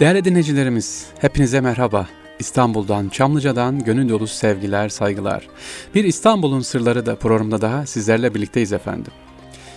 Değerli dinleyicilerimiz, hepinize merhaba. İstanbul'dan, Çamlıca'dan gönül dolusu sevgiler, saygılar. Bir İstanbul'un sırları da programda daha sizlerle birlikteyiz efendim.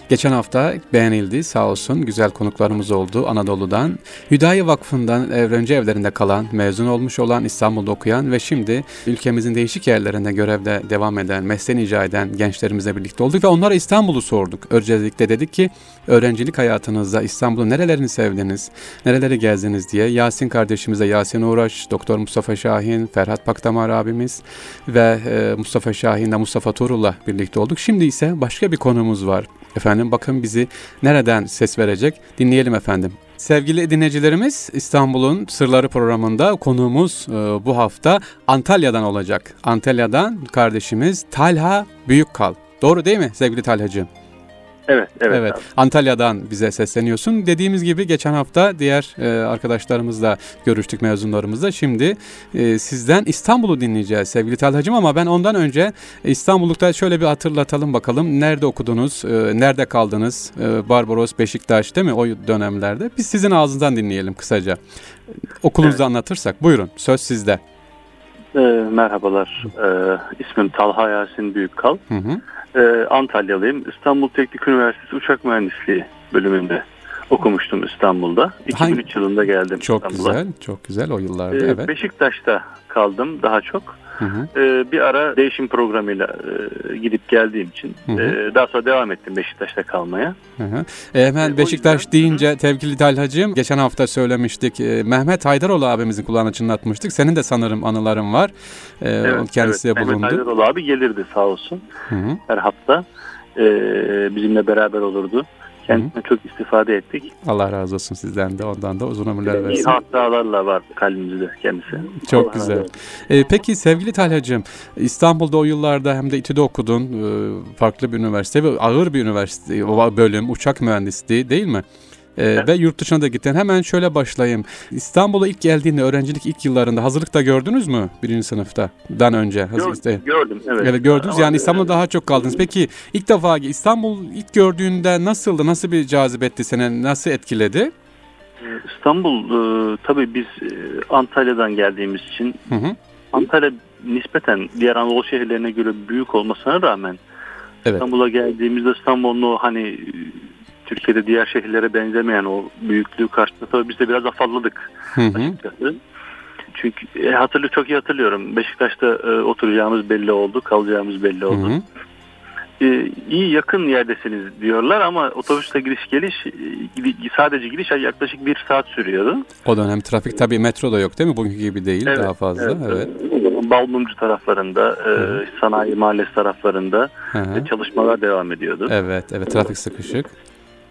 Geçen hafta beğenildi sağ olsun güzel konuklarımız oldu Anadolu'dan. Hüdayi Vakfı'ndan öğrenci evlerinde kalan, mezun olmuş olan, İstanbul'da okuyan ve şimdi ülkemizin değişik yerlerinde görevde devam eden, mesleğini icra eden gençlerimizle birlikte olduk ve onlara İstanbul'u sorduk. Öncelikle dedik ki öğrencilik hayatınızda İstanbul'un nerelerini sevdiniz, nereleri gezdiniz diye Yasin kardeşimize Yasin Uğraş, Doktor Mustafa Şahin, Ferhat Pakdamar abimiz ve e, Mustafa Şahin ile Mustafa Tuğrul'la birlikte olduk. Şimdi ise başka bir konumuz var. Efendim bakın bizi nereden ses verecek dinleyelim efendim. Sevgili dinleyicilerimiz İstanbul'un Sırları programında konuğumuz e, bu hafta Antalya'dan olacak. Antalya'dan kardeşimiz Talha Büyükkal. Doğru değil mi sevgili Talhacığım? Evet, evet. Evet. abi. Antalya'dan bize sesleniyorsun. Dediğimiz gibi geçen hafta diğer e, arkadaşlarımızla görüştük mezunlarımızla. Şimdi e, sizden İstanbul'u dinleyeceğiz sevgili Talhacığım ama ben ondan önce İstanbullukta şöyle bir hatırlatalım bakalım. Nerede okudunuz? e, nerede kaldınız? E, Barbaros, Beşiktaş değil mi o dönemlerde? Biz sizin ağzınızdan dinleyelim kısaca. Okulunuzu Evet. anlatırsak buyurun söz sizde. Ee, merhabalar. Ee, ismim Talha Yasin Büyükkal. Hı hı. Ee, Antalyalıyım. İstanbul Teknik Üniversitesi Uçak Mühendisliği bölümünde okumuştum İstanbul'da. 2003 yılında geldim Çok İstanbul'a. güzel, çok güzel o yıllarda Ee, evet. Beşiktaş'ta kaldım daha çok. Hı hı. Ee, bir ara değişim programıyla e, gidip geldiğim için Hı hı. e, daha sonra devam ettim Beşiktaş'ta kalmaya. Hı hı. E, hemen E, Beşiktaş yüzden- deyince sevgili Talhacığım geçen hafta söylemiştik. E, Mehmet Haydaroğlu abimizin kulağına çınlatmıştık. Senin de sanırım anıların var. E, o kendisi de Mehmet bulundu. Haydaroğlu abi gelirdi sağ olsun Hı hı. her hafta. Ee, bizimle beraber olurdu. Kendisinden çok istifade ettik. Allah razı olsun sizden de ondan da uzun ömürler İyi versin. hatıralarla var kalbimizde kendisi. Çok Allah güzel. razı olsun. E, peki sevgili Talhacığım İstanbul'da o yıllarda hem de İTÜ'de okudun. E, farklı bir üniversite ve ağır bir üniversite bölüm uçak mühendisliği değil mi? E. Ve yurt dışına da gittin. Hemen şöyle başlayayım. İstanbul'a ilk geldiğinde öğrencilik ilk yıllarında hazırlıkta gördünüz mü birinci sınıfta? Dan önce. Hazır, Gör- işte- gördüm evet. Evet gördünüz Ama, yani İstanbul'da e, daha çok kaldınız. Peki ilk defa İstanbul ilk gördüğünde nasıldı? Nasıl bir cazibetti seni? Nasıl etkiledi? İstanbul e, tabii biz e, Antalya'dan geldiğimiz için Hı hı. Antalya nispeten diğer Anadolu şehirlerine göre büyük olmasına rağmen Evet. İstanbul'a geldiğimizde İstanbul'un o hani e, Türkiye'de diğer şehirlere benzemeyen o büyüklüğü karşısında tabii biz de biraz afalladık Hı hı. açıkçası. Çünkü e, hatırlı çok iyi hatırlıyorum. Beşiktaş'ta e, oturacağımız belli oldu, kalacağımız belli oldu. hı. E, iyi yakın yerdesiniz diyorlar ama otobüste giriş geliş e, sadece giriş yaklaşık bir saat sürüyordu. O dönem trafik tabii metro da yok değil mi? Bugünkü gibi değil daha fazla. Evet. Zaman Balmumcu taraflarında, e, sanayi mahallesi taraflarında Hı hı. e, çalışmalar devam ediyordu. Evet, evet trafik sıkışık.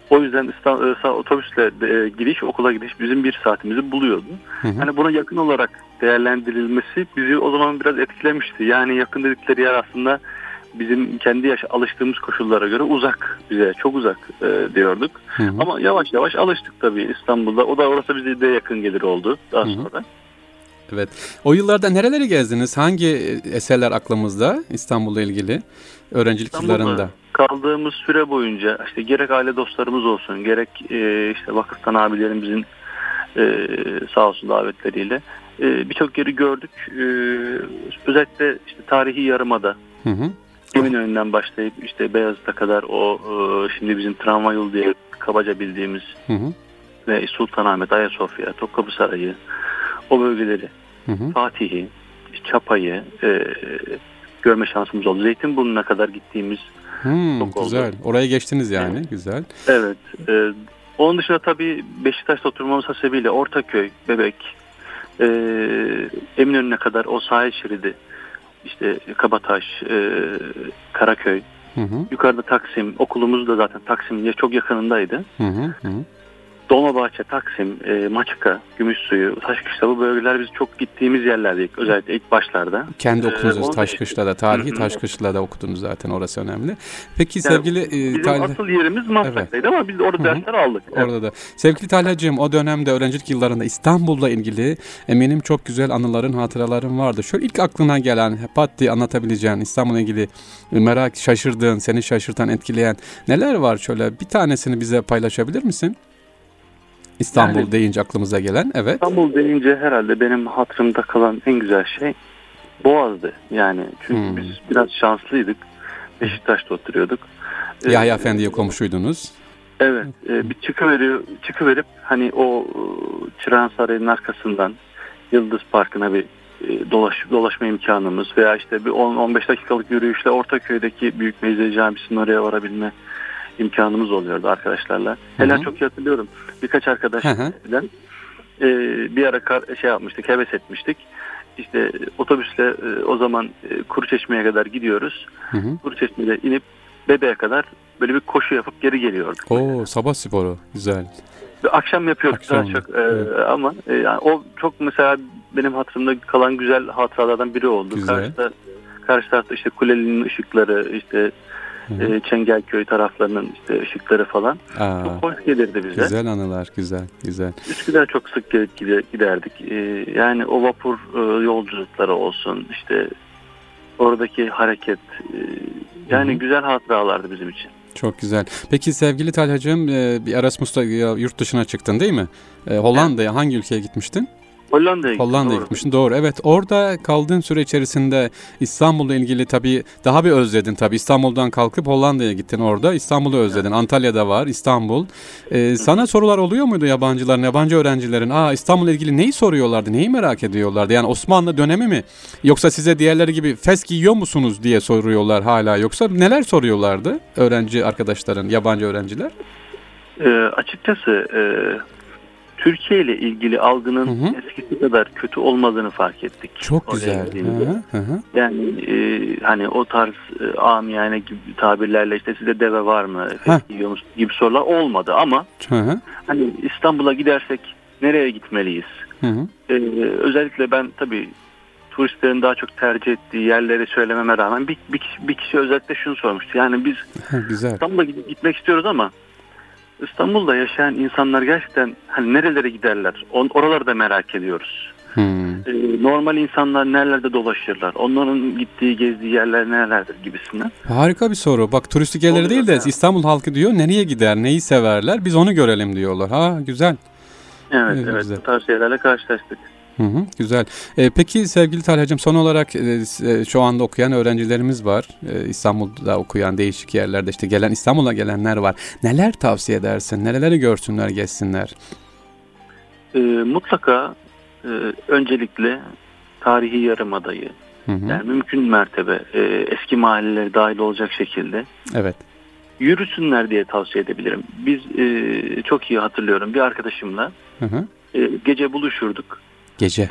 O yüzden İsta- e, sa- otobüsle e, gidiş, okula gidiş bizim bir saatimizi buluyordu. Hı hı. Hani buna yakın olarak değerlendirilmesi bizi o zaman biraz etkilemişti. Yani yakın dedikleri yer aslında bizim kendi yaş alıştığımız koşullara göre uzak bize, çok uzak e, diyorduk. Hı hı. Ama yavaş yavaş alıştık tabii İstanbul'da. O da orası bize de yakın gelir oldu daha Hı hı. sonra. Evet. O yıllarda nereleri gezdiniz? Hangi eserler aklımızda İstanbul'la ilgili? Öğrencilik İstanbul'da yıllarında. Kaldığımız süre boyunca işte gerek aile dostlarımız olsun, gerek e, işte vakıftan abilerimizin e, sağ olsun davetleriyle e, birçok yeri gördük. E, özellikle işte tarihi yarımada Hı hı. Eminönü'nden başlayıp işte Beyazıt'a kadar o e, şimdi bizim tramvay yolu diye kabaca bildiğimiz Hı hı. ve Sultanahmet, Ayasofya, Topkapı Sarayı o bölgeleri, Hı hı. Fatih'i, Çapa'yı e, görme şansımız oldu. Zeytinburnu'na kadar gittiğimiz Hmm, Çok oldu. güzel. Oraya geçtiniz yani. Güzel. Evet. E, onun dışında tabii Beşiktaş'ta oturmamız hasebiyle Ortaköy, Bebek, e, Eminönü'ne kadar o sahil şeridi, işte Kabataş, e, Karaköy, Hı hı. yukarıda Taksim, okulumuz da zaten Taksim'in çok yakınındaydı. Hı. Hı hı. Dolmabahçe, Taksim, e, Maçka, Gümüşsuyu, Taşkışla bu bölgeler biz çok gittiğimiz yerlerdi özellikle ilk başlarda. Kendi Ee, okulunuz onu- Taşkışla'da, tarihi. Taşkışla'da okudunuz zaten orası önemli. Peki Yani sevgili e, Bizim Talha- asıl yerimiz Maslak'taydı ama biz orada dersler aldık. Evet. Orada da. Sevgili Talhacığım o dönemde öğrencilik yıllarında İstanbul'la ilgili eminim çok güzel anıların, hatıraların vardı. Şöyle ilk aklına gelen, pat diye anlatabileceğin İstanbul'la ilgili merak, şaşırdığın, seni şaşırtan, etkileyen neler var şöyle? Bir tanesini bize paylaşabilir misin? İstanbul Yani- deyince aklımıza gelen. Evet. İstanbul deyince herhalde benim hatırımda kalan en güzel şey Boğaz'dı. Yani çünkü Hmm. biz biraz şanslıydık. Beşiktaş'ta oturuyorduk. Ee, Yahya Efendi'ye komşuydunuz. Evet. E, bir çıkıveriyor, çıkıverip hani o e, Çırağan Sarayı'nın arkasından Yıldız Parkı'na bir e, dolaş, dolaşma imkanımız veya işte bir 10-15 dakikalık yürüyüşle Ortaköy'deki Büyük Meclis Camisi'nin oraya varabilme imkanımız oluyordu arkadaşlarla. Hele hı. çok iyi hatırlıyorum. Birkaç arkadaş Hı hı. bilen, e, bir ara kar- şey yapmıştık, heves etmiştik. İşte otobüsle e, o zaman e, Kuruçeşme'ye kadar gidiyoruz. Hı hı. Kuruçeşme'de inip Bebe'ye kadar böyle bir koşu yapıp geri geliyorduk. Oo, sabah sporu. Güzel. Akşam yapıyorduk Akşam, daha çok Ee, evet. ama e, yani o çok mesela benim hatırımda kalan güzel hatıralardan biri oldu. Güzel. Karşıda, karşı tarafta işte Kuleli'nin ışıkları, işte Hı e, Çengelköy taraflarının işte ışıkları falan Aa, çok hoş gelirdi bize. güzel anılar. Güzel. Güzel. Üsküdar çok sık gelip gide- giderdik. Ee, yani o vapur e, yolculukları olsun işte oradaki hareket e, yani Hı güzel hatıralardı bizim için. Çok güzel. Peki sevgili Talhacığım e, bir Erasmus'ta yurt dışına çıktın değil mi? E, Hollanda'ya hangi ülkeye gitmiştin? Hollanda'ya gittim, Hollanda'ya doğru. gitmiştin. Doğru. Evet. Orada kaldığın süre içerisinde İstanbul'la ilgili tabii daha bir özledin tabii. İstanbul'dan kalkıp Hollanda'ya gittin orada. İstanbul'u özledin. Antalya'da var, İstanbul. E, sana sorular oluyor muydu yabancıların, yabancı öğrencilerin? Aa İstanbul'la ilgili neyi soruyorlardı? Neyi merak ediyorlardı? Yani Osmanlı dönemi mi? Yoksa size diğerleri gibi fes giyiyor musunuz diye soruyorlar hala. Yoksa neler soruyorlardı öğrenci arkadaşların, yabancı öğrenciler? Ee, açıkçası e, Türkiye ile ilgili algının Hı hı. eskisi kadar kötü olmadığını fark ettik. Çok güzel. Hı hı. Yani e, hani o tarz e, amiyane gibi tabirlerle işte size deve var mı, giyiyor musun gibi sorular olmadı ama Hı hı, hani İstanbul'a gidersek nereye gitmeliyiz? hı hı. Ee, özellikle ben tabii turistlerin daha çok tercih ettiği yerleri söylememe rağmen bir, bir, kişi, bir kişi özellikle şunu sormuştu. Yani biz Güzel. İstanbul'a gitmek istiyoruz ama İstanbul'da yaşayan insanlar gerçekten hani nerelere giderler? On, oraları da merak ediyoruz. Hmm. Ee, normal insanlar nerelerde dolaşırlar? Onların gittiği, gezdiği yerler nerelerdir gibisinden. Harika bir soru. Bak turistik yerleri Oluyor, değil de evet. İstanbul halkı diyor nereye gider, neyi severler biz onu görelim diyorlar. Ha güzel. Evet, Evet, evet. Bu tarz şeylerle karşılaştık. Hı hı, güzel. E, peki sevgili Talhacığım son olarak e, e, şu anda okuyan öğrencilerimiz var. E, İstanbul'da okuyan değişik yerlerde işte gelen İstanbul'a gelenler var. Neler tavsiye edersin? Nereleri görsünler, gezsinler? Ee, mutlaka e, öncelikle tarihi yarımadayı, Hı hı. yani mümkün mertebe e, eski mahalleleri dahil olacak şekilde Evet. yürüsünler diye tavsiye edebilirim. Biz e, çok iyi hatırlıyorum bir arkadaşımla Hı hı. e, gece buluşurduk. Gece. E,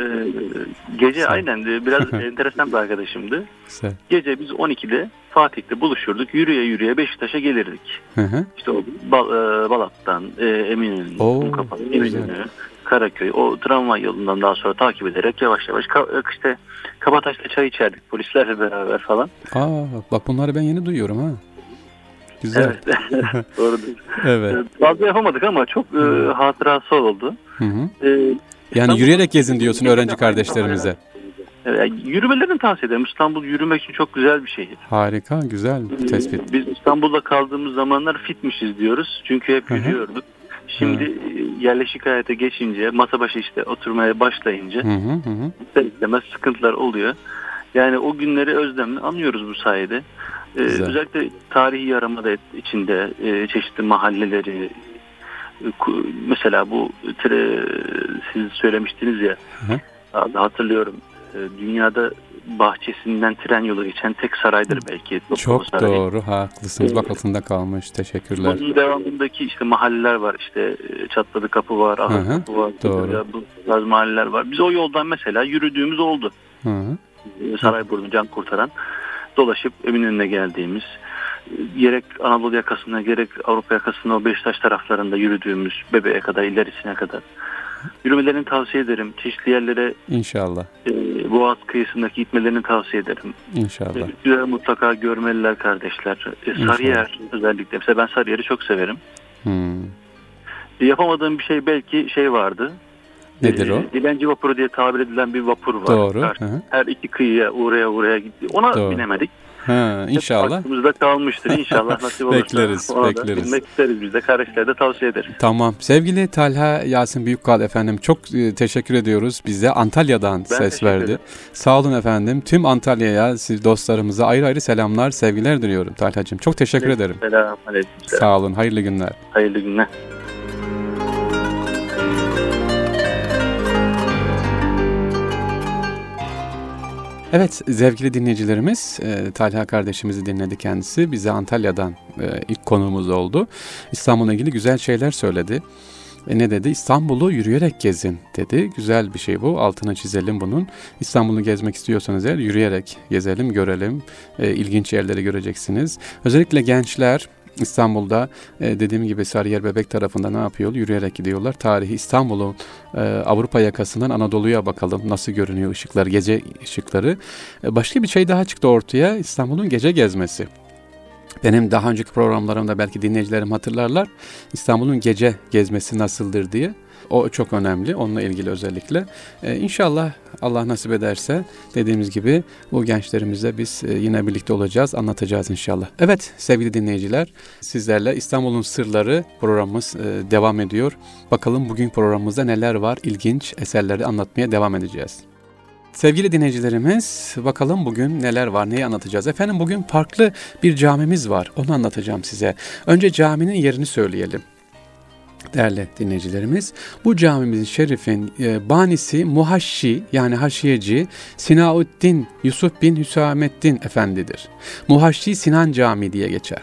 gece Güzel. aynen de biraz enteresan bir arkadaşımdı. Güzel. Gece biz 12'de Fatih'te buluşurduk. Yürüye yürüye Beşiktaş'a gelirdik. Hı hı. İşte o Bal, e, Balat'tan, e, Eminönü, güzel. Eminönü, Karaköy, o tramvay yolundan daha sonra takip ederek yavaş yavaş ka- işte Kabataş'ta çay içerdik polislerle beraber falan. Aa bak bunları ben yeni duyuyorum ha. Güzel. Evet. Doğrudur. Evet. E, Fazla yapamadık ama çok e, hatırası oldu. Hı hı. E, Yani yürüyerek gezin diyorsun öğrenci kardeşlerimize. Yürümelerini tavsiye ederim. İstanbul yürümek için çok güzel bir şehir. Harika, güzel bir tespit. Biz İstanbul'da kaldığımız zamanlar fitmişiz diyoruz. Çünkü hep Hı hı. yürüyorduk. Şimdi e, yerleşik hayata geçince, masa başı işte oturmaya başlayınca Hı hı hı. hı. ister istemez sıkıntılar oluyor. Yani o günleri özlemle anıyoruz bu sayede. Ee, özellikle tarihi yaramada içinde e, çeşitli mahalleleri mesela bu siz söylemiştiniz ya Hı. hatırlıyorum e, dünyada bahçesinden tren yolu geçen tek saraydır belki. Çok Sarayı. doğru, haklısınız. Bak altında kalmış. Teşekkürler. Bunun devamındaki işte mahalleler var işte e, Çatladı Kapı var, Ahır Hı hı, Kapı var, doğru. ya bu tarz mahalleler var. Biz o yoldan mesela yürüdüğümüz oldu. Hı hı. E, Sarayburnu can kurtaran dolaşıp Eminönü'ne geldiğimiz gerek Anadolu yakasına gerek Avrupa yakasına o Beşiktaş taraflarında yürüdüğümüz bebeğe kadar ilerisine kadar yürümelerini tavsiye ederim. Çeşitli yerlere İnşallah. e, Boğaz kıyısındaki gitmelerini tavsiye ederim. İnşallah. Üsküdar'ı mutlaka görmeliler kardeşler. E, Sarıyer özellikle. Mesela ben Sarıyer'i çok severim. Hmm. E, Yapamadığım bir şey belki şey vardı. Nedir E, o? Dilenci vapuru diye tabir edilen bir vapur var. Doğru. Her, her iki kıyıya uğraya uğraya gitti. Ona Doğru. binemedik. Ha, inşallah. Aklımızda kalmıştır. İnşallah nasip olursa. bekleriz, ona bekleriz. Bilmek isteriz biz de. Kardeşlere de tavsiye ederiz. Tamam. Sevgili Talha Yasin Büyükkal efendim çok e, teşekkür ediyoruz. Bize Antalya'dan Ben ses verdi. ederim. Sağ olun efendim. Tüm Antalya'ya, siz dostlarımıza ayrı ayrı selamlar, sevgiler diliyorum Talha'cığım. Çok teşekkür ederim. Selam. Aleyküm selam. Sağ olun. Hayırlı günler. Hayırlı günler. Evet sevgili dinleyicilerimiz e, Talha kardeşimizi dinledi kendisi. Bize Antalya'dan e, ilk konuğumuz oldu. İstanbul'la ilgili güzel şeyler söyledi. E ne dedi? İstanbul'u yürüyerek gezin dedi. Güzel bir şey bu. Altına çizelim bunun. İstanbul'u gezmek istiyorsanız eğer yürüyerek gezelim, görelim. E, ilginç yerleri göreceksiniz. Özellikle gençler İstanbul'da e, dediğim gibi Sarıyer Bebek tarafında ne yapıyor? Yürüyerek gidiyorlar. Tarihi İstanbul'u e, Avrupa yakasından Anadolu'ya bakalım nasıl görünüyor ışıklar, gece ışıkları. E, başka bir şey daha çıktı ortaya. İstanbul'un gece gezmesi. Benim daha önceki programlarımda belki dinleyicilerim hatırlarlar. İstanbul'un gece gezmesi nasıldır diye. O çok önemli. Onunla ilgili özellikle. Ee, inşallah Allah nasip ederse dediğimiz gibi bu gençlerimizle biz e, yine birlikte olacağız. Anlatacağız inşallah. Evet sevgili dinleyiciler sizlerle İstanbul'un Sırları programımız e, devam ediyor. Bakalım bugün programımızda neler var? İlginç eserleri anlatmaya devam edeceğiz. Sevgili dinleyicilerimiz bakalım bugün neler var neyi anlatacağız. Efendim bugün farklı bir camimiz var onu anlatacağım size. Önce caminin yerini söyleyelim. Değerli dinleyicilerimiz, bu camimizin şerifin e, banisi Muhaşşi yani haşiyeci Sinauddin Yusuf bin Hüsamettin Efendidir. Muhaşşi Sinan Camii diye geçer.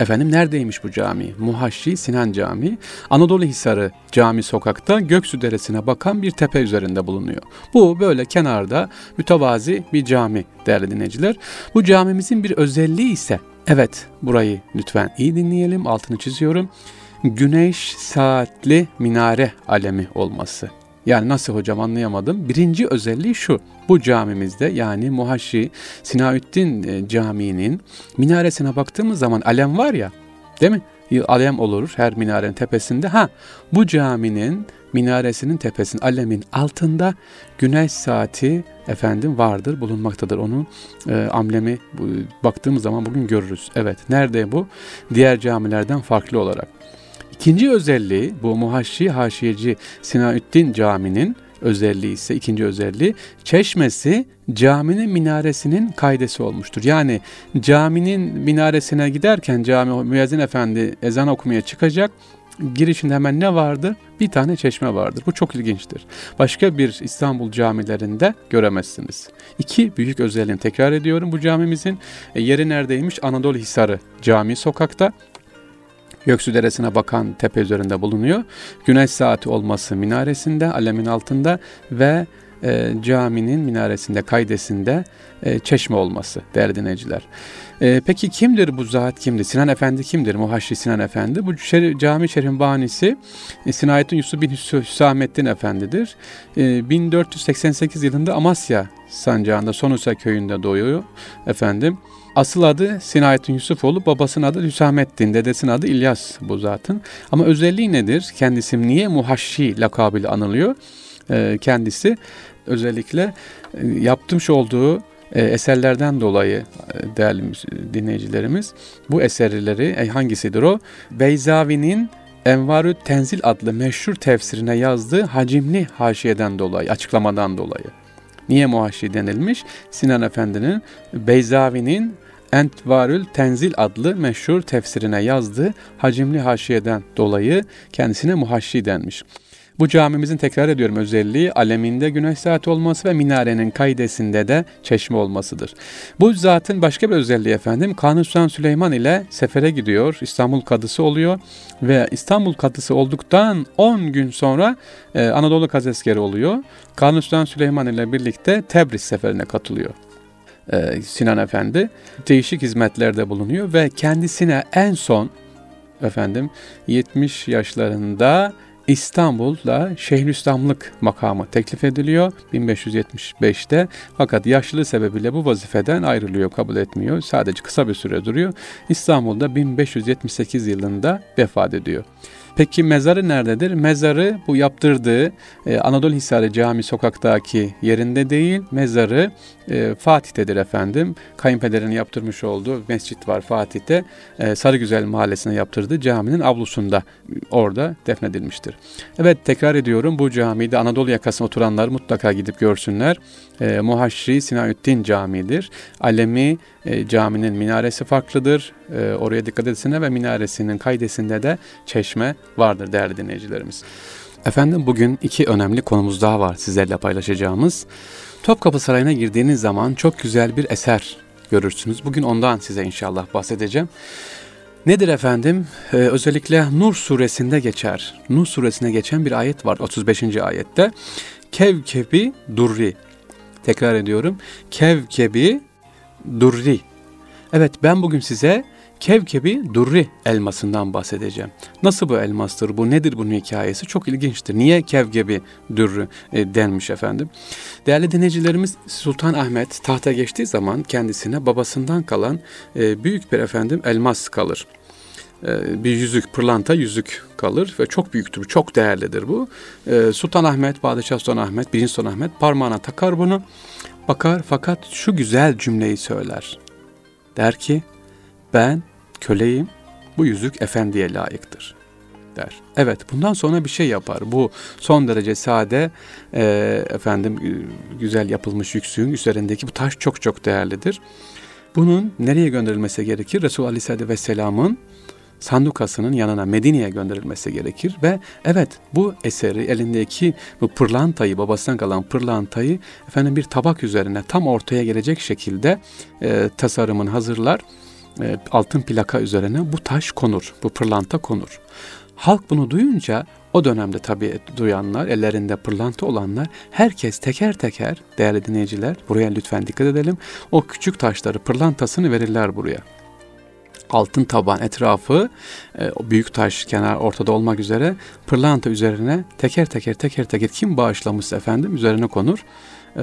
Efendim neredeymiş bu cami? Muhaşşi Sinan Camii, Anadolu Hisarı Cami sokakta Göksu Deresi'ne bakan bir tepe üzerinde bulunuyor. Bu böyle kenarda mütevazi bir cami değerli dinleyiciler. Bu camimizin bir özelliği ise, evet burayı lütfen iyi dinleyelim, altını çiziyorum. Güneş saatli minare alemi olması. Yani nasıl hocam anlayamadım. Birinci özelliği şu. Bu camimizde yani Muhaşi Sinaüddin e, Camii'nin minaresine baktığımız zaman alem var ya değil mi? Alem olur her minarenin tepesinde. Ha bu caminin minaresinin tepesinin alemin altında güneş saati efendim vardır bulunmaktadır. Onun e, amblemi baktığımız zaman bugün görürüz. Evet nerede bu? Diğer camilerden farklı olarak. İkinci özelliği bu Muhaşşi Haşiyeci Sinaüddin Camii'nin özelliği ise ikinci özelliği çeşmesi caminin minaresinin kaydesi olmuştur. Yani caminin minaresine giderken cami müezzin efendi ezan okumaya çıkacak. Girişinde hemen ne vardır? Bir tane çeşme vardır. Bu çok ilginçtir. Başka bir İstanbul camilerinde göremezsiniz. İki büyük özelliğini tekrar ediyorum bu camimizin. E, yeri neredeymiş? Anadolu Hisarı Cami sokakta. Göksu Deresi'ne bakan tepe üzerinde bulunuyor. Güneş saati olması minaresinde, alemin altında ve e, caminin minaresinde, kaydesinde e, çeşme olması değerli dinleyiciler. E, peki kimdir bu zat kimdir? Sinan Efendi kimdir? Muhaşri Sinan Efendi. Bu şerif, cami şerifin banisi e, Sinayettin Yusuf bin Hüsamettin Efendidir. E, 1488 yılında Amasya sancağında Sonusa köyünde doğuyor efendim. Asıl adı Sinayettin Yusufoğlu, babasının adı Hüsamettin, dedesinin adı İlyas bu zatın. Ama özelliği nedir? Kendisi niye Muhaşşi lakabıyla anılıyor? Ee, kendisi özellikle e, yaptırmış olduğu e, eserlerden dolayı e, değerli dinleyicilerimiz bu eserleri hangisidir o? Beyzavi'nin Envarü Tenzil adlı meşhur tefsirine yazdığı hacimli haşiyeden dolayı, açıklamadan dolayı. Niye muhaşi denilmiş? Sinan Efendi'nin Beyzavi'nin Entvarül Tenzil adlı meşhur tefsirine yazdığı hacimli haşiyeden dolayı kendisine muhaşşi denmiş. Bu camimizin tekrar ediyorum özelliği aleminde güneş saati olması ve minarenin kaydesinde de çeşme olmasıdır. Bu zatın başka bir özelliği efendim Kanuni Sultan Süleyman ile sefere gidiyor. İstanbul kadısı oluyor ve İstanbul kadısı olduktan 10 gün sonra e, Anadolu kazeskeri oluyor. Kanuni Sultan Süleyman ile birlikte Tebriz seferine katılıyor. Ee, Sinan Efendi değişik hizmetlerde bulunuyor ve kendisine en son efendim 70 yaşlarında İstanbul'da Şeyhülislamlık makamı teklif ediliyor 1575'te fakat yaşlılığı sebebiyle bu vazifeden ayrılıyor kabul etmiyor. Sadece kısa bir süre duruyor. İstanbul'da 1578 yılında vefat ediyor. Peki mezarı nerededir? Mezarı bu yaptırdığı e, Anadolu Hisarı Cami sokaktaki yerinde değil. Mezarı e, Fatih'tedir efendim. Kayınpederin yaptırmış olduğu mescit var Fatih'te. E, Sarıgüzel Mahallesi'ne yaptırdığı caminin avlusunda orada defnedilmiştir. Evet tekrar ediyorum bu camide Anadolu yakasına oturanlar mutlaka gidip görsünler. E, Muhaşri Sinayüddin Camii'dir. Alemi e, caminin minaresi farklıdır. E, oraya dikkat etsinler ve minaresinin kaydesinde de çeşme vardır değerli dinleyicilerimiz. Efendim bugün iki önemli konumuz daha var sizlerle paylaşacağımız. Topkapı Sarayı'na girdiğiniz zaman çok güzel bir eser görürsünüz. Bugün ondan size inşallah bahsedeceğim. Nedir efendim? Ee, özellikle Nur suresinde geçer. Nur suresine geçen bir ayet var 35. ayette. Kevkebi durri. Tekrar ediyorum. Kevkebi durri. Evet ben bugün size Kevkebi Durri elmasından bahsedeceğim. Nasıl bu elmastır? Bu nedir bunun hikayesi? Çok ilginçtir. Niye Kevkebi Durri e, denmiş efendim? Değerli dinleyicilerimiz Sultan Ahmet tahta geçtiği zaman kendisine babasından kalan e, büyük bir efendim elmas kalır e, bir yüzük, pırlanta yüzük kalır ve çok büyüktür, çok değerlidir bu. E, Sultan Ahmet, Padişah Sultan Ahmet, birinci Sultan Ahmet parmağına takar bunu, bakar fakat şu güzel cümleyi söyler. Der ki, ben köleyim, bu yüzük efendiye layıktır der. Evet bundan sonra bir şey yapar. Bu son derece sade e, efendim e, güzel yapılmış yüksüğün üzerindeki bu taş çok çok değerlidir. Bunun nereye gönderilmesi gerekir? Resul Aleyhisselatü Vesselam'ın sandukasının yanına Medine'ye gönderilmesi gerekir ve evet bu eseri elindeki bu pırlantayı babasından kalan pırlantayı efendim bir tabak üzerine tam ortaya gelecek şekilde e, tasarımını hazırlar e, altın plaka üzerine bu taş konur, bu pırlanta konur. Halk bunu duyunca o dönemde tabii duyanlar, ellerinde pırlanta olanlar herkes teker teker değerli dinleyiciler buraya lütfen dikkat edelim. O küçük taşları pırlantasını verirler buraya. Altın taban etrafı e, büyük taş kenar ortada olmak üzere pırlanta üzerine teker teker teker teker kim bağışlamışsa efendim üzerine konur. E,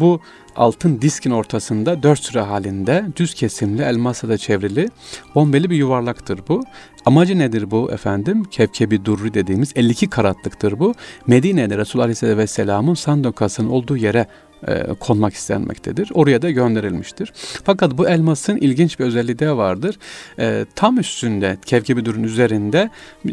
bu altın diskin ortasında dört sıra halinde düz kesimli elmasla da çevrili bombeli bir yuvarlaktır bu. Amacı nedir bu efendim? Kevkebi durri dediğimiz 52 karatlıktır bu. Medine'de Resulullah Aleyhisselatü Vesselam'ın sandokasının olduğu yere e, konmak istenmektedir. Oraya da gönderilmiştir. Fakat bu elmasın ilginç bir özelliği de vardır. E, tam üstünde Kevkebi durun üzerinde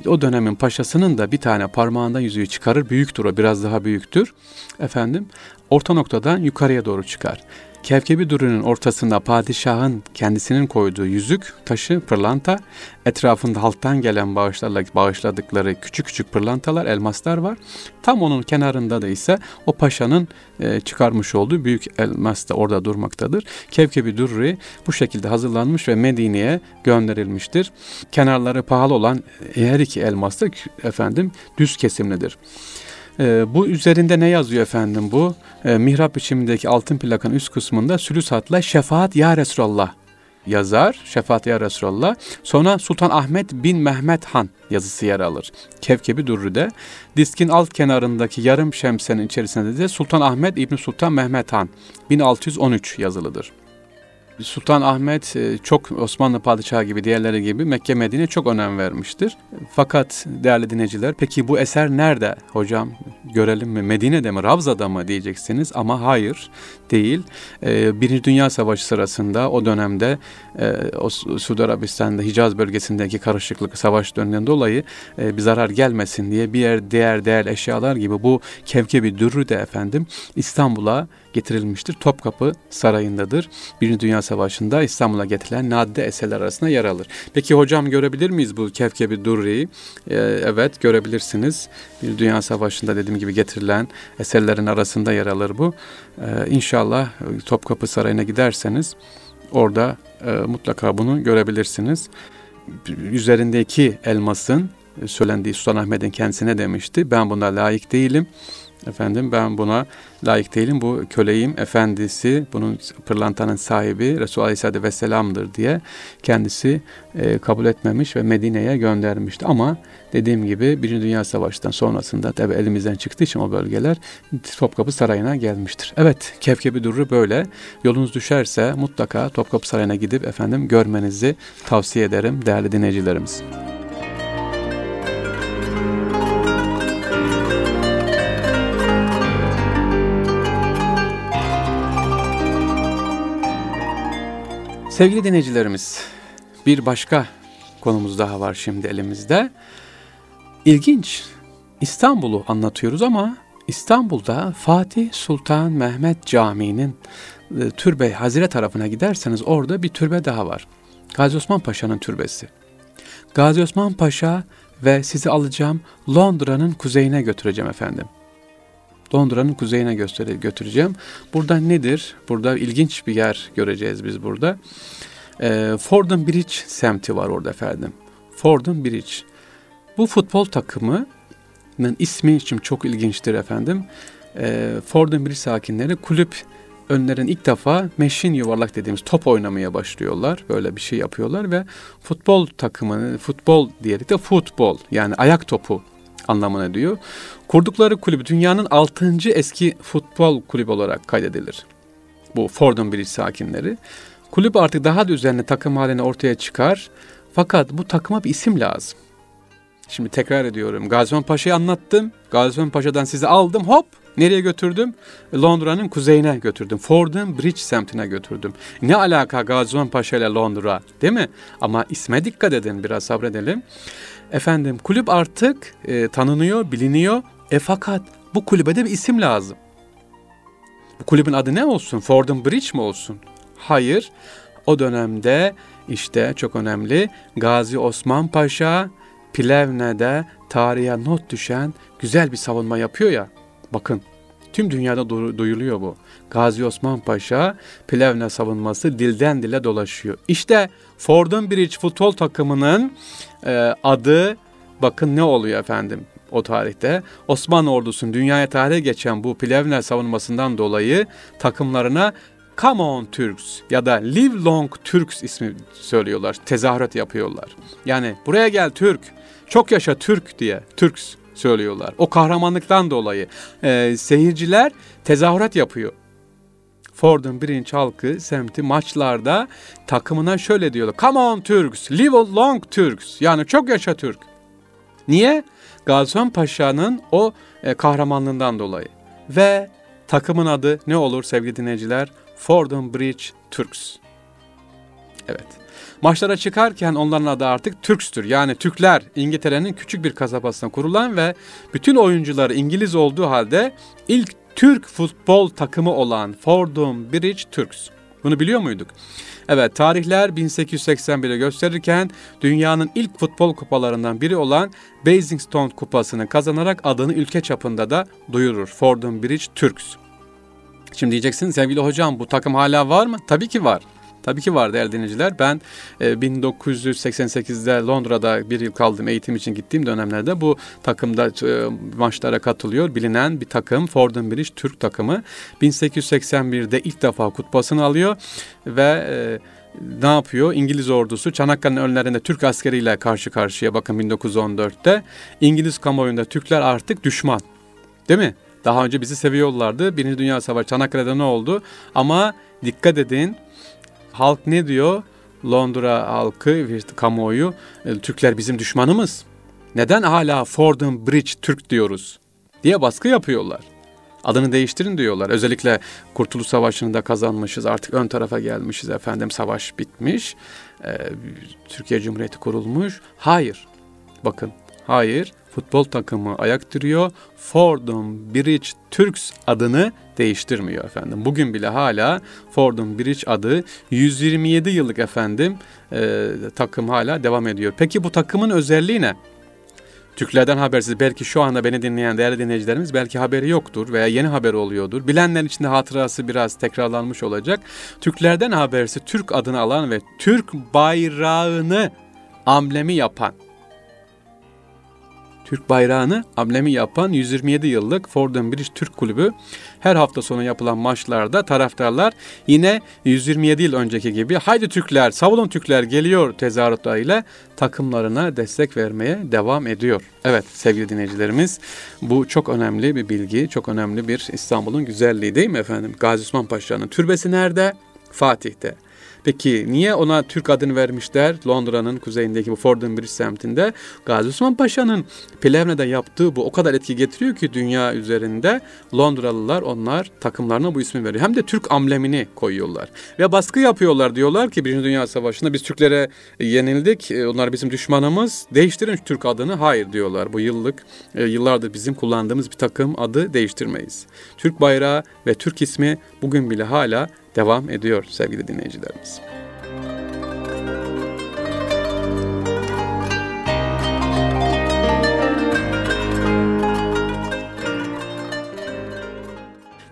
o dönemin paşasının da bir tane parmağından yüzüğü çıkarır. Büyüktür o biraz daha büyüktür. Efendim orta noktadan yukarıya doğru çıkar. Kevkebi durunun ortasında padişahın kendisinin koyduğu yüzük, taşı, pırlanta, etrafında halktan gelen bağışlarla bağışladıkları küçük küçük pırlantalar, elmaslar var. Tam onun kenarında da ise o paşanın e, çıkarmış olduğu büyük elmas da orada durmaktadır. Kevkebi Durri bu şekilde hazırlanmış ve Medine'ye gönderilmiştir. Kenarları pahalı olan her iki elmas da efendim düz kesimlidir. E, bu üzerinde ne yazıyor efendim bu? E, mihrap biçimindeki altın plakanın üst kısmında sülüs hatla şefaat ya Resulallah yazar. Şefaat ya Resulallah. Sonra Sultan Ahmet bin Mehmet Han yazısı yer alır. Kevkebi Durru'de. Diskin alt kenarındaki yarım şemsenin içerisinde de Sultan Ahmet İbni Sultan Mehmet Han 1613 yazılıdır. Sultan Ahmet e, çok Osmanlı padişahı gibi diğerleri gibi Mekke Medine çok önem vermiştir. Fakat değerli dinleyiciler peki bu eser nerede hocam görelim mi Medine'de mi Ravza'da mı diyeceksiniz ama hayır değil. E, Birinci Dünya Savaşı sırasında o dönemde e, o Suudi Arabistan'da Hicaz bölgesindeki karışıklık savaş döneminden dolayı bir zarar gelmesin diye bir yer değer değer eşyalar gibi bu kevkebi dürrü de efendim İstanbul'a getirilmiştir. Topkapı Sarayı'ndadır. Birinci Dünya Savaşı'nda İstanbul'a getirilen nadide eserler arasında yer alır. Peki hocam görebilir miyiz bu Kevkebi Durri'yi? Ee, evet görebilirsiniz. Birinci Dünya Savaşı'nda dediğim gibi getirilen eserlerin arasında yer alır bu. Ee, inşallah Topkapı Sarayı'na giderseniz orada e, mutlaka bunu görebilirsiniz. Üzerindeki elmasın söylendiği Sultan Ahmet'in kendisine demişti. Ben buna layık değilim. Efendim ben buna layık değilim. Bu köleyim, efendisi, bunun pırlantanın sahibi Resulullah Aleyhisselatü Vesselam'dır diye kendisi e, kabul etmemiş ve Medine'ye göndermişti. Ama dediğim gibi Birinci Dünya Savaşı'ndan sonrasında tabi elimizden çıktığı için o bölgeler Topkapı Sarayı'na gelmiştir. Evet, Kevkebi Durru böyle. Yolunuz düşerse mutlaka Topkapı Sarayı'na gidip efendim görmenizi tavsiye ederim değerli dinleyicilerimiz. Sevgili dinleyicilerimiz, bir başka konumuz daha var şimdi elimizde. İlginç, İstanbul'u anlatıyoruz ama İstanbul'da Fatih Sultan Mehmet Camii'nin e, türbe Hazire tarafına giderseniz orada bir türbe daha var. Gazi Osman Paşa'nın türbesi. Gazi Osman Paşa ve sizi alacağım Londra'nın kuzeyine götüreceğim efendim. Londra'nın kuzeyine göster götüreceğim. Burada nedir? Burada ilginç bir yer göreceğiz biz burada. E, Fordham Bridge semti var orada efendim. Fordham Bridge. Bu futbol takımının ismi için çok ilginçtir efendim. E, Fordham Bridge sakinleri kulüp önlerin ilk defa meşin yuvarlak dediğimiz top oynamaya başlıyorlar. Böyle bir şey yapıyorlar ve futbol takımını, futbol diyerek de futbol yani ayak topu anlamına diyor. Kurdukları kulübü dünyanın 6. eski futbol kulübü olarak kaydedilir. Bu Fordham Bridge sakinleri. Kulüp artık daha düzenli takım haline ortaya çıkar. Fakat bu takıma bir isim lazım. Şimdi tekrar ediyorum. Gaziman Paşa'yı anlattım. Gaziman Paşa'dan sizi aldım hop nereye götürdüm? Londra'nın kuzeyine götürdüm. Fordham Bridge semtine götürdüm. Ne alaka Gaziman Paşa ile Londra değil mi? Ama isme dikkat edin biraz sabredelim. Efendim kulüp artık e, tanınıyor, biliniyor. E fakat bu kulübe de bir isim lazım. Bu kulübün adı ne olsun? Fordham Bridge mi olsun? Hayır. O dönemde işte çok önemli Gazi Osman Paşa Plevne'de tarihe not düşen güzel bir savunma yapıyor ya. Bakın tüm dünyada duyuluyor bu. Gazi Osman Paşa Plevne savunması dilden dile dolaşıyor. İşte Fordham Bridge futbol takımının e, adı bakın ne oluyor efendim o tarihte. Osmanlı ordusunun dünyaya tarihe geçen bu Plevne savunmasından dolayı takımlarına Come on Turks ya da Live Long Turks ismi söylüyorlar. Tezahürat yapıyorlar. Yani buraya gel Türk, çok yaşa Türk diye Turks söylüyorlar. O kahramanlıktan dolayı e, seyirciler tezahürat yapıyor. Ford'un birinci halkı semti maçlarda takımına şöyle diyorlar. Come on Turks, live long Turks. Yani çok yaşa Türk. Niye? Gazi Paşa'nın o e, kahramanlığından dolayı. Ve takımın adı ne olur sevgili dinleyiciler? Fordham Bridge Turks. Evet. Maçlara çıkarken onların adı artık Türkstür. Yani Türkler İngiltere'nin küçük bir kasabasına kurulan ve bütün oyuncuları İngiliz olduğu halde ilk Türk futbol takımı olan Fordham Bridge Turks. Bunu biliyor muyduk? Evet tarihler 1881'i gösterirken dünyanın ilk futbol kupalarından biri olan Basingstoke kupasını kazanarak adını ülke çapında da duyurur. Fordham Bridge Turks. Şimdi diyeceksin sevgili hocam bu takım hala var mı? Tabii ki var. Tabii ki var değerli dinleyiciler. Ben e, 1988'de Londra'da bir yıl kaldım eğitim için gittiğim dönemlerde bu takımda e, maçlara katılıyor. Bilinen bir takım Fordham Bridge Türk takımı. 1881'de ilk defa kupasını alıyor ve e, ne yapıyor? İngiliz ordusu Çanakkale'nin önlerinde Türk askeriyle karşı karşıya bakın 1914'te. İngiliz kamuoyunda Türkler artık düşman. Değil mi? Daha önce bizi seviyorlardı. Birinci Dünya Savaşı Çanakkale'de ne oldu? Ama dikkat edin halk ne diyor? Londra halkı, kamuoyu, e, Türkler bizim düşmanımız. Neden hala Fordham Bridge Türk diyoruz? diye baskı yapıyorlar. Adını değiştirin diyorlar. Özellikle Kurtuluş Savaşı'nı da kazanmışız. Artık ön tarafa gelmişiz efendim. Savaş bitmiş. Ee, Türkiye Cumhuriyeti kurulmuş. Hayır. Bakın. Hayır futbol takımı ayaktırıyor. Fordham Bridge Turks adını değiştirmiyor efendim. Bugün bile hala Fordham Bridge adı 127 yıllık efendim e, takım hala devam ediyor. Peki bu takımın özelliği ne? Türklerden habersiz belki şu anda beni dinleyen değerli dinleyicilerimiz belki haberi yoktur veya yeni haber oluyordur. Bilenlerin içinde hatırası biraz tekrarlanmış olacak. Türklerden habersiz Türk adını alan ve Türk bayrağını amblemi yapan Türk bayrağını amblemi yapan 127 yıllık Fordham Bridge Türk Kulübü her hafta sonu yapılan maçlarda taraftarlar yine 127 yıl önceki gibi haydi Türkler savunun Türkler geliyor tezahüratlarıyla takımlarına destek vermeye devam ediyor. Evet sevgili dinleyicilerimiz bu çok önemli bir bilgi, çok önemli bir İstanbul'un güzelliği değil mi efendim? Gazi Osman Paşa'nın türbesi nerede? Fatih'te. Peki niye ona Türk adını vermişler? Londra'nın kuzeyindeki bu Fordham Bridge semtinde Gazi Osman Paşa'nın Plevne'de yaptığı bu o kadar etki getiriyor ki dünya üzerinde Londralılar onlar takımlarına bu ismi veriyor. Hem de Türk amblemini koyuyorlar. Ve baskı yapıyorlar diyorlar ki Birinci Dünya Savaşı'nda biz Türklere yenildik. E, onlar bizim düşmanımız. Değiştirin Türk adını. Hayır diyorlar. Bu yıllık e, yıllardır bizim kullandığımız bir takım adı değiştirmeyiz. Türk bayrağı ve Türk ismi bugün bile hala devam ediyor sevgili dinleyicilerimiz.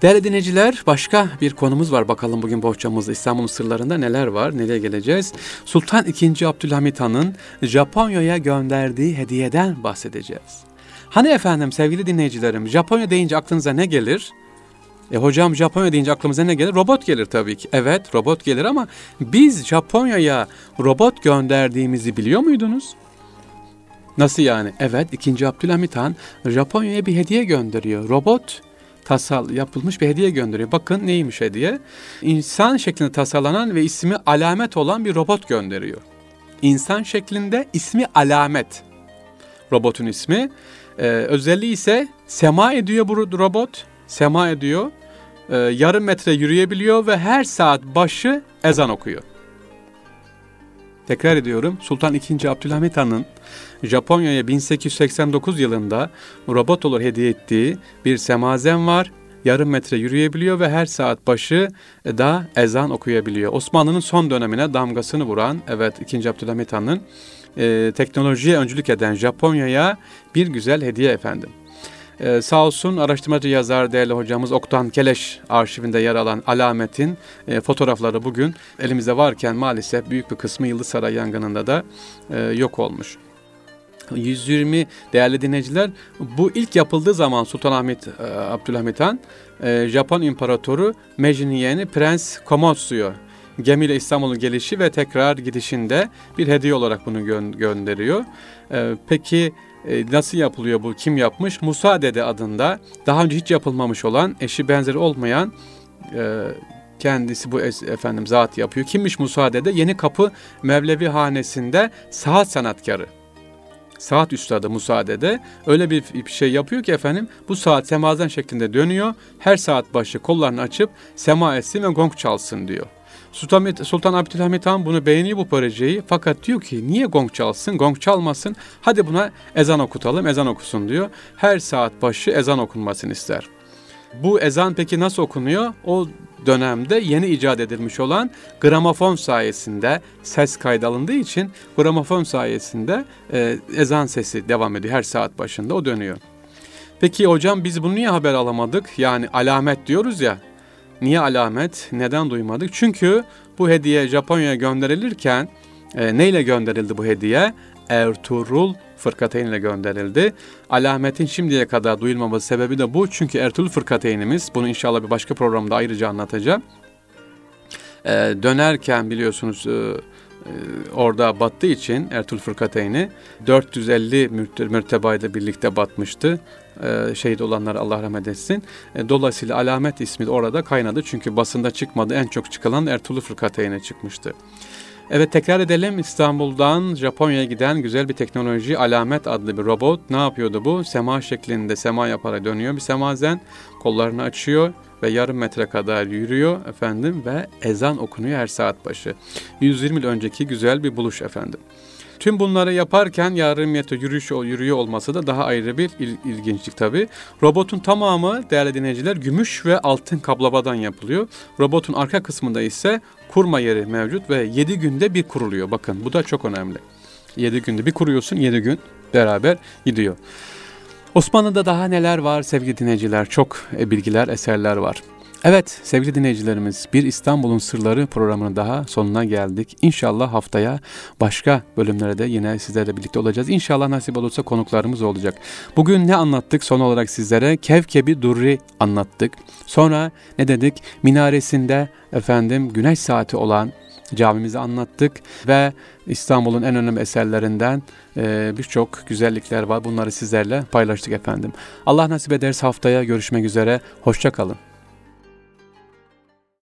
Değerli dinleyiciler başka bir konumuz var. Bakalım bugün bohçamızda İstanbul'un sırlarında neler var, nereye geleceğiz? Sultan II. Abdülhamit Han'ın Japonya'ya gönderdiği hediyeden bahsedeceğiz. Hani efendim sevgili dinleyicilerim Japonya deyince aklınıza ne gelir? E hocam Japonya deyince aklımıza ne gelir? Robot gelir tabii ki. Evet robot gelir ama biz Japonya'ya robot gönderdiğimizi biliyor muydunuz? Nasıl yani? Evet 2. Abdülhamit Han Japonya'ya bir hediye gönderiyor. Robot tasal yapılmış bir hediye gönderiyor. Bakın neymiş hediye? İnsan şeklinde tasarlanan ve ismi alamet olan bir robot gönderiyor. İnsan şeklinde ismi alamet. Robotun ismi. Ee, özelliği ise sema ediyor bu robot. Sema ediyor. Ee, yarım metre yürüyebiliyor ve her saat başı ezan okuyor. Tekrar ediyorum. Sultan II. Abdülhamit Han'ın Japonya'ya 1889 yılında robot olur hediye ettiği bir semazen var. Yarım metre yürüyebiliyor ve her saat başı da ezan okuyabiliyor. Osmanlı'nın son dönemine damgasını vuran, evet 2. Abdülhamit Han'ın e, teknolojiye öncülük eden Japonya'ya bir güzel hediye efendim. Ee, sağ olsun araştırmacı yazar değerli hocamız Oktan Keleş arşivinde yer alan alametin e, fotoğrafları bugün elimizde varken maalesef büyük bir kısmı Yıldız Saray yangınında da e, yok olmuş. 120 değerli dinleyiciler bu ilk yapıldığı zaman Sultanahmet e, Abdülhamit Han e, Japon İmparatoru Meijin yeğeni Prens Komotsu'yu gemiyle İstanbul'un gelişi ve tekrar gidişinde bir hediye olarak bunu gö- gönderiyor. E, peki e, nasıl yapılıyor bu? Kim yapmış? Musa Dede adında daha önce hiç yapılmamış olan eşi benzeri olmayan e, kendisi bu efendim zat yapıyor. Kimmiş Musa Dede? Yeni Kapı Mevlevi Hanesi'nde saat sanatkarı. Saat üstadı Musa Dede öyle bir şey yapıyor ki efendim bu saat semazen şeklinde dönüyor. Her saat başı kollarını açıp sema etsin ve gong çalsın diyor. Sultan, Abdülhamit Han bunu beğeniyor bu projeyi fakat diyor ki niye gong çalsın, gong çalmasın, hadi buna ezan okutalım, ezan okusun diyor. Her saat başı ezan okunmasını ister. Bu ezan peki nasıl okunuyor? O dönemde yeni icat edilmiş olan gramofon sayesinde ses kaydı alındığı için gramofon sayesinde e, ezan sesi devam ediyor her saat başında o dönüyor. Peki hocam biz bunu niye haber alamadık? Yani alamet diyoruz ya Niye alamet? Neden duymadık? Çünkü bu hediye Japonya'ya gönderilirken e, neyle gönderildi bu hediye? Ertuğrul Fırkateyn ile gönderildi. Alametin şimdiye kadar duyulmaması sebebi de bu. Çünkü Ertuğrul Fırkateynimiz, bunu inşallah bir başka programda ayrıca anlatacağım. E, dönerken biliyorsunuz e, e orada battığı için Ertuğrul Fırkateyni 450 mürtebayla birlikte batmıştı e, şehit olanlar Allah rahmet etsin. E, dolayısıyla alamet ismi orada kaynadı. Çünkü basında çıkmadı. En çok çıkılan Ertuğrul Fırkateyne çıkmıştı. Evet tekrar edelim İstanbul'dan Japonya'ya giden güzel bir teknoloji Alamet adlı bir robot. Ne yapıyordu bu? Sema şeklinde sema yaparak dönüyor bir semazen. Kollarını açıyor ve yarım metre kadar yürüyor efendim ve ezan okunuyor her saat başı. 120 yıl önceki güzel bir buluş efendim. Tüm bunları yaparken yarım metre yürüyüş yürüyor olması da daha ayrı bir il, ilginçlik tabi. Robotun tamamı değerli dinleyiciler gümüş ve altın kaplabadan yapılıyor. Robotun arka kısmında ise kurma yeri mevcut ve 7 günde bir kuruluyor. Bakın bu da çok önemli. 7 günde bir kuruyorsun 7 gün beraber gidiyor. Osmanlı'da daha neler var sevgili dinleyiciler? Çok e, bilgiler, eserler var. Evet sevgili dinleyicilerimiz bir İstanbul'un Sırları programının daha sonuna geldik. İnşallah haftaya başka bölümlere de yine sizlerle birlikte olacağız. İnşallah nasip olursa konuklarımız olacak. Bugün ne anlattık son olarak sizlere? Kevkebi Durri anlattık. Sonra ne dedik? Minaresinde efendim güneş saati olan camimizi anlattık ve İstanbul'un en önemli eserlerinden e, birçok güzellikler var. Bunları sizlerle paylaştık efendim. Allah nasip ederse haftaya görüşmek üzere. Hoşçakalın.